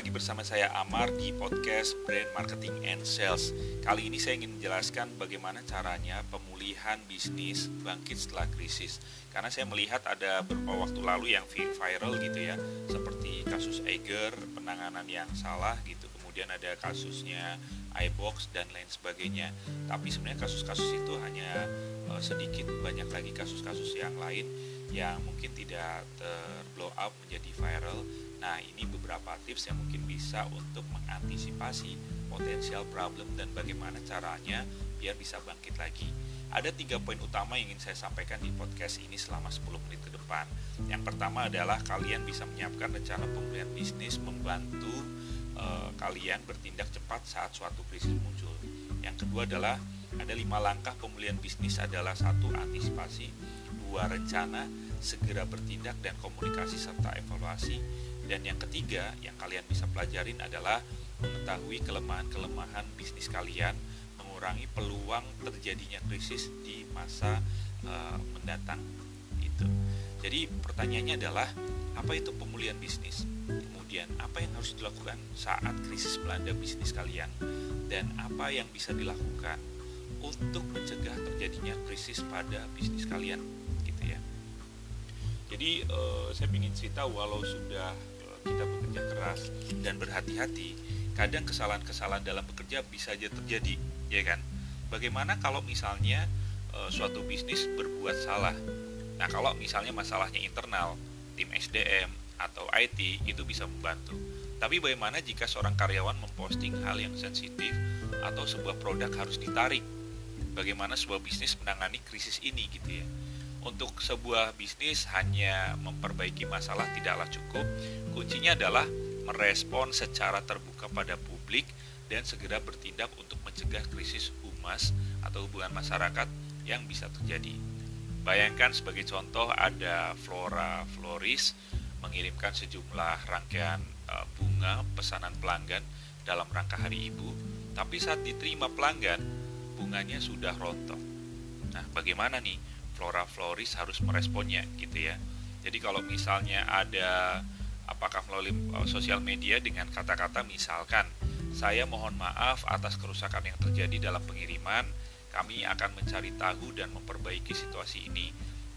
lagi bersama saya Amar di podcast Brand Marketing and Sales. Kali ini saya ingin menjelaskan bagaimana caranya pemulihan bisnis bangkit setelah krisis. Karena saya melihat ada beberapa waktu lalu yang viral gitu ya, seperti kasus Eiger, penanganan yang salah gitu. Kemudian ada kasusnya iBox dan lain sebagainya. Tapi sebenarnya kasus-kasus itu hanya sedikit, banyak lagi kasus-kasus yang lain yang mungkin tidak terblow up menjadi viral Nah, ini beberapa tips yang mungkin bisa untuk mengantisipasi potensial problem dan bagaimana caranya biar bisa bangkit lagi. Ada tiga poin utama yang ingin saya sampaikan di podcast ini selama 10 menit ke depan. Yang pertama adalah kalian bisa menyiapkan rencana pemulihan bisnis membantu uh, kalian bertindak cepat saat suatu krisis muncul. Yang kedua adalah ada lima langkah pemulihan bisnis adalah satu antisipasi, dua rencana, segera bertindak dan komunikasi serta evaluasi dan yang ketiga yang kalian bisa pelajarin adalah mengetahui kelemahan-kelemahan bisnis kalian, mengurangi peluang terjadinya krisis di masa uh, mendatang. Itu. Jadi pertanyaannya adalah apa itu pemulihan bisnis? Kemudian apa yang harus dilakukan saat krisis melanda bisnis kalian dan apa yang bisa dilakukan untuk mencegah terjadinya krisis pada bisnis kalian gitu ya. Jadi uh, saya ingin cerita walau sudah kita bekerja keras dan berhati-hati, kadang kesalahan-kesalahan dalam bekerja bisa saja terjadi, ya kan? Bagaimana kalau misalnya e, suatu bisnis berbuat salah? Nah, kalau misalnya masalahnya internal, tim SDM atau IT itu bisa membantu. Tapi bagaimana jika seorang karyawan memposting hal yang sensitif atau sebuah produk harus ditarik? Bagaimana sebuah bisnis menangani krisis ini gitu ya? untuk sebuah bisnis hanya memperbaiki masalah tidaklah cukup. Kuncinya adalah merespon secara terbuka pada publik dan segera bertindak untuk mencegah krisis humas atau hubungan masyarakat yang bisa terjadi. Bayangkan sebagai contoh ada Flora Floris mengirimkan sejumlah rangkaian e, bunga pesanan pelanggan dalam rangka Hari Ibu, tapi saat diterima pelanggan bunganya sudah rontok. Nah, bagaimana nih flora floris harus meresponnya gitu ya. Jadi kalau misalnya ada apakah melalui uh, sosial media dengan kata-kata misalkan saya mohon maaf atas kerusakan yang terjadi dalam pengiriman, kami akan mencari tahu dan memperbaiki situasi ini.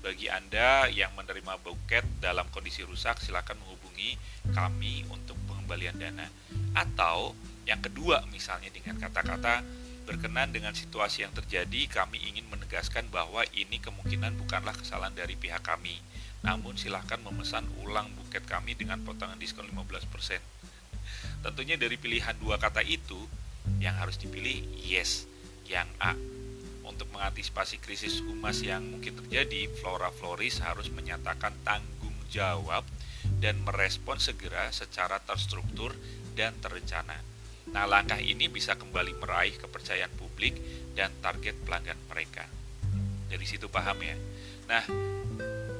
Bagi Anda yang menerima buket dalam kondisi rusak, silakan menghubungi kami untuk pengembalian dana. Atau yang kedua misalnya dengan kata-kata Berkenan dengan situasi yang terjadi, kami ingin menegaskan bahwa ini kemungkinan bukanlah kesalahan dari pihak kami. Namun silahkan memesan ulang buket kami dengan potongan diskon 15%. Tentunya dari pilihan dua kata itu, yang harus dipilih yes, yang A. Untuk mengantisipasi krisis humas yang mungkin terjadi, Flora Floris harus menyatakan tanggung jawab dan merespon segera secara terstruktur dan terencana Nah, langkah ini bisa kembali meraih kepercayaan publik dan target pelanggan mereka. Dari situ paham ya. Nah,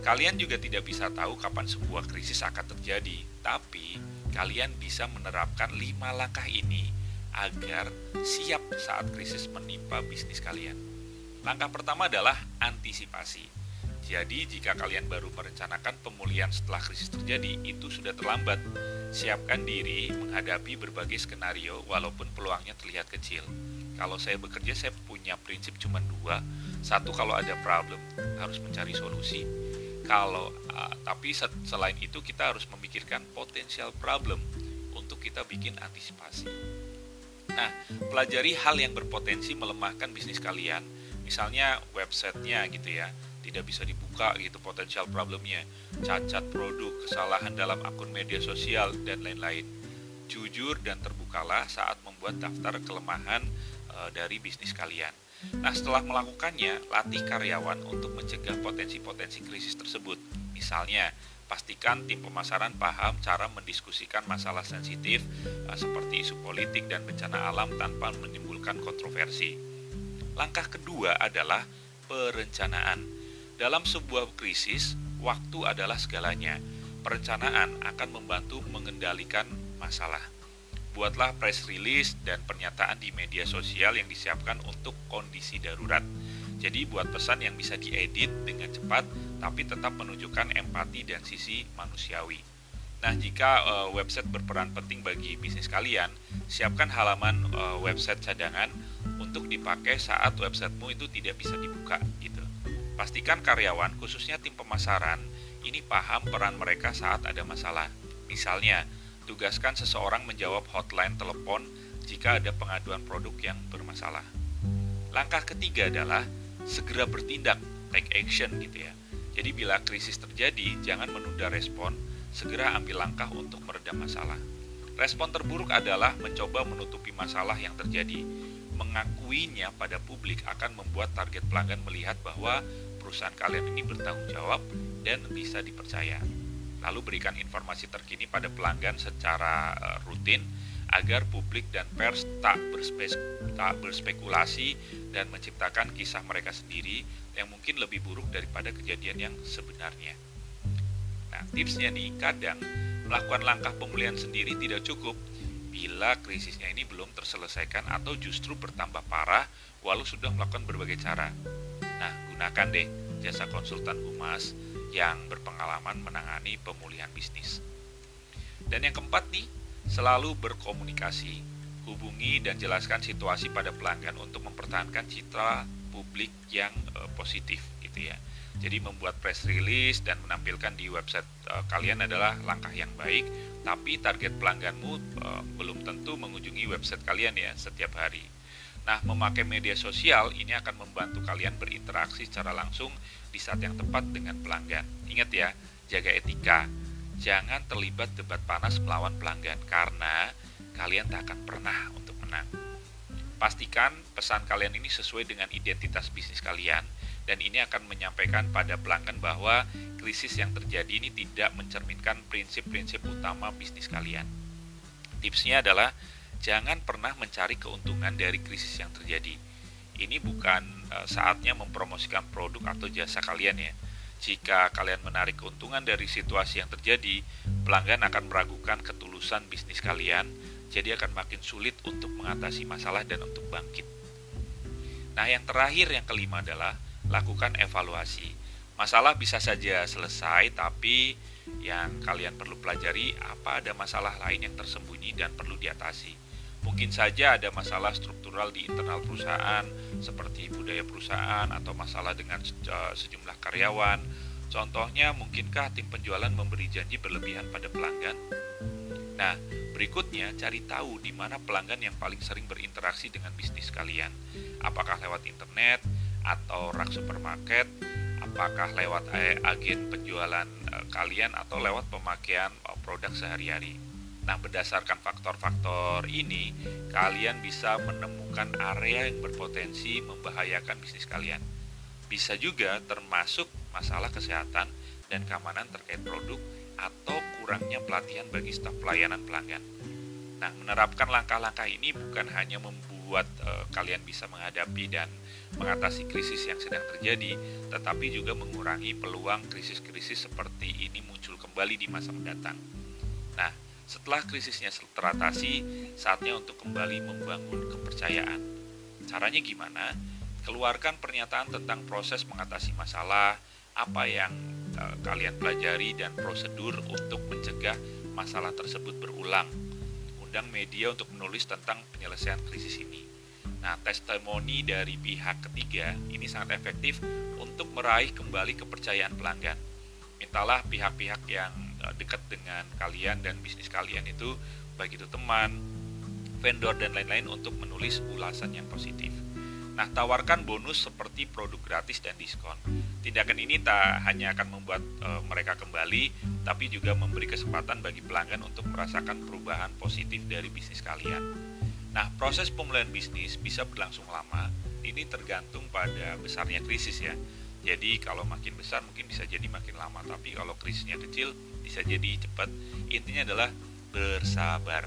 kalian juga tidak bisa tahu kapan sebuah krisis akan terjadi, tapi kalian bisa menerapkan lima langkah ini agar siap saat krisis menimpa bisnis kalian. Langkah pertama adalah antisipasi. Jadi, jika kalian baru merencanakan pemulihan setelah krisis terjadi, itu sudah terlambat Siapkan diri menghadapi berbagai skenario walaupun peluangnya terlihat kecil. Kalau saya bekerja saya punya prinsip cuma dua. Satu kalau ada problem harus mencari solusi. Kalau uh, tapi selain itu kita harus memikirkan potensial problem untuk kita bikin antisipasi. Nah, pelajari hal yang berpotensi melemahkan bisnis kalian, misalnya websitenya gitu ya tidak bisa dibuka gitu potensial problemnya cacat produk kesalahan dalam akun media sosial dan lain-lain. Jujur dan terbukalah saat membuat daftar kelemahan e, dari bisnis kalian. Nah setelah melakukannya latih karyawan untuk mencegah potensi-potensi krisis tersebut. Misalnya pastikan tim pemasaran paham cara mendiskusikan masalah sensitif e, seperti isu politik dan bencana alam tanpa menimbulkan kontroversi. Langkah kedua adalah perencanaan dalam sebuah krisis, waktu adalah segalanya. Perencanaan akan membantu mengendalikan masalah. Buatlah press release dan pernyataan di media sosial yang disiapkan untuk kondisi darurat. Jadi buat pesan yang bisa diedit dengan cepat tapi tetap menunjukkan empati dan sisi manusiawi. Nah, jika uh, website berperan penting bagi bisnis kalian, siapkan halaman uh, website cadangan untuk dipakai saat websitemu itu tidak bisa dibuka gitu. Pastikan karyawan, khususnya tim pemasaran, ini paham peran mereka saat ada masalah. Misalnya, tugaskan seseorang menjawab hotline telepon jika ada pengaduan produk yang bermasalah. Langkah ketiga adalah segera bertindak, take action gitu ya. Jadi bila krisis terjadi, jangan menunda respon, segera ambil langkah untuk meredam masalah. Respon terburuk adalah mencoba menutupi masalah yang terjadi. Mengakuinya pada publik akan membuat target pelanggan melihat bahwa perusahaan kalian ini bertanggung jawab dan bisa dipercaya. Lalu berikan informasi terkini pada pelanggan secara eh, rutin agar publik dan pers tak, berspek, tak berspekulasi dan menciptakan kisah mereka sendiri yang mungkin lebih buruk daripada kejadian yang sebenarnya. Nah, tipsnya nih, kadang melakukan langkah pemulihan sendiri tidak cukup bila krisisnya ini belum terselesaikan atau justru bertambah parah walau sudah melakukan berbagai cara. Nah, gunakan deh jasa konsultan humas yang berpengalaman menangani pemulihan bisnis. Dan yang keempat nih, Selalu berkomunikasi, hubungi dan jelaskan situasi pada pelanggan untuk mempertahankan citra publik yang uh, positif gitu ya. Jadi membuat press release dan menampilkan di website uh, kalian adalah langkah yang baik, tapi target pelangganmu uh, belum tentu mengunjungi website kalian ya setiap hari. Nah, memakai media sosial ini akan membantu kalian berinteraksi secara langsung di saat yang tepat dengan pelanggan. Ingat ya, jaga etika jangan terlibat debat panas melawan pelanggan karena kalian tak akan pernah untuk menang. Pastikan pesan kalian ini sesuai dengan identitas bisnis kalian dan ini akan menyampaikan pada pelanggan bahwa krisis yang terjadi ini tidak mencerminkan prinsip-prinsip utama bisnis kalian. Tipsnya adalah jangan pernah mencari keuntungan dari krisis yang terjadi. Ini bukan eh, saatnya mempromosikan produk atau jasa kalian ya jika kalian menarik keuntungan dari situasi yang terjadi, pelanggan akan meragukan ketulusan bisnis kalian, jadi akan makin sulit untuk mengatasi masalah dan untuk bangkit. Nah, yang terakhir yang kelima adalah lakukan evaluasi. Masalah bisa saja selesai, tapi yang kalian perlu pelajari apa ada masalah lain yang tersembunyi dan perlu diatasi. Mungkin saja ada masalah struktural di internal perusahaan, seperti budaya perusahaan atau masalah dengan eh, sejumlah karyawan. Contohnya, mungkinkah tim penjualan memberi janji berlebihan pada pelanggan? Nah, berikutnya cari tahu di mana pelanggan yang paling sering berinteraksi dengan bisnis kalian. Apakah lewat internet atau rak supermarket? Apakah lewat eh, agen penjualan eh, kalian atau lewat pemakaian produk sehari-hari? Nah, berdasarkan faktor-faktor ini, kalian bisa menemukan area yang berpotensi membahayakan bisnis kalian. Bisa juga termasuk masalah kesehatan dan keamanan terkait produk atau kurangnya pelatihan bagi staf pelayanan pelanggan. Nah, menerapkan langkah-langkah ini bukan hanya membuat e, kalian bisa menghadapi dan mengatasi krisis yang sedang terjadi, tetapi juga mengurangi peluang krisis-krisis seperti ini muncul kembali di masa mendatang. Nah, setelah krisisnya teratasi, saatnya untuk kembali membangun kepercayaan. Caranya gimana? Keluarkan pernyataan tentang proses mengatasi masalah, apa yang e, kalian pelajari dan prosedur untuk mencegah masalah tersebut berulang. Undang media untuk menulis tentang penyelesaian krisis ini. Nah, testimoni dari pihak ketiga ini sangat efektif untuk meraih kembali kepercayaan pelanggan. Mintalah pihak-pihak yang Eh, dekat dengan kalian dan bisnis kalian itu baik itu teman, vendor dan lain-lain untuk menulis ulasan yang positif. Nah, tawarkan bonus seperti produk gratis dan diskon. Tindakan ini tak hanya akan membuat e, mereka kembali, tapi juga memberi kesempatan bagi pelanggan untuk merasakan perubahan positif dari bisnis kalian. Nah, proses pemulihan bisnis bisa berlangsung lama. Ini tergantung pada besarnya krisis ya. Jadi kalau makin besar mungkin bisa jadi makin lama, tapi kalau krisisnya kecil bisa jadi cepat. Intinya adalah bersabar.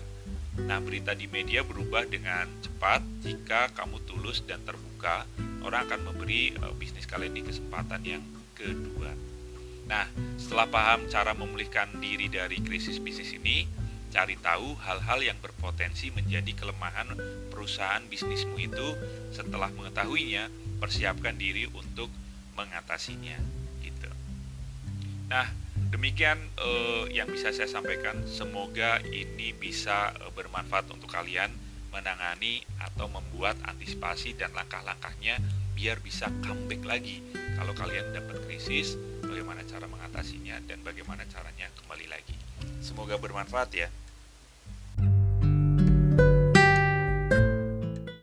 Nah, berita di media berubah dengan cepat jika kamu tulus dan terbuka. Orang akan memberi uh, bisnis kalian di kesempatan yang kedua. Nah, setelah paham cara memulihkan diri dari krisis bisnis ini, cari tahu hal-hal yang berpotensi menjadi kelemahan perusahaan bisnismu itu. Setelah mengetahuinya, persiapkan diri untuk mengatasinya gitu. Nah, Demikian uh, yang bisa saya sampaikan. Semoga ini bisa uh, bermanfaat untuk kalian menangani atau membuat antisipasi dan langkah-langkahnya biar bisa comeback lagi. Kalau kalian dapat krisis, bagaimana cara mengatasinya dan bagaimana caranya kembali lagi. Semoga bermanfaat ya.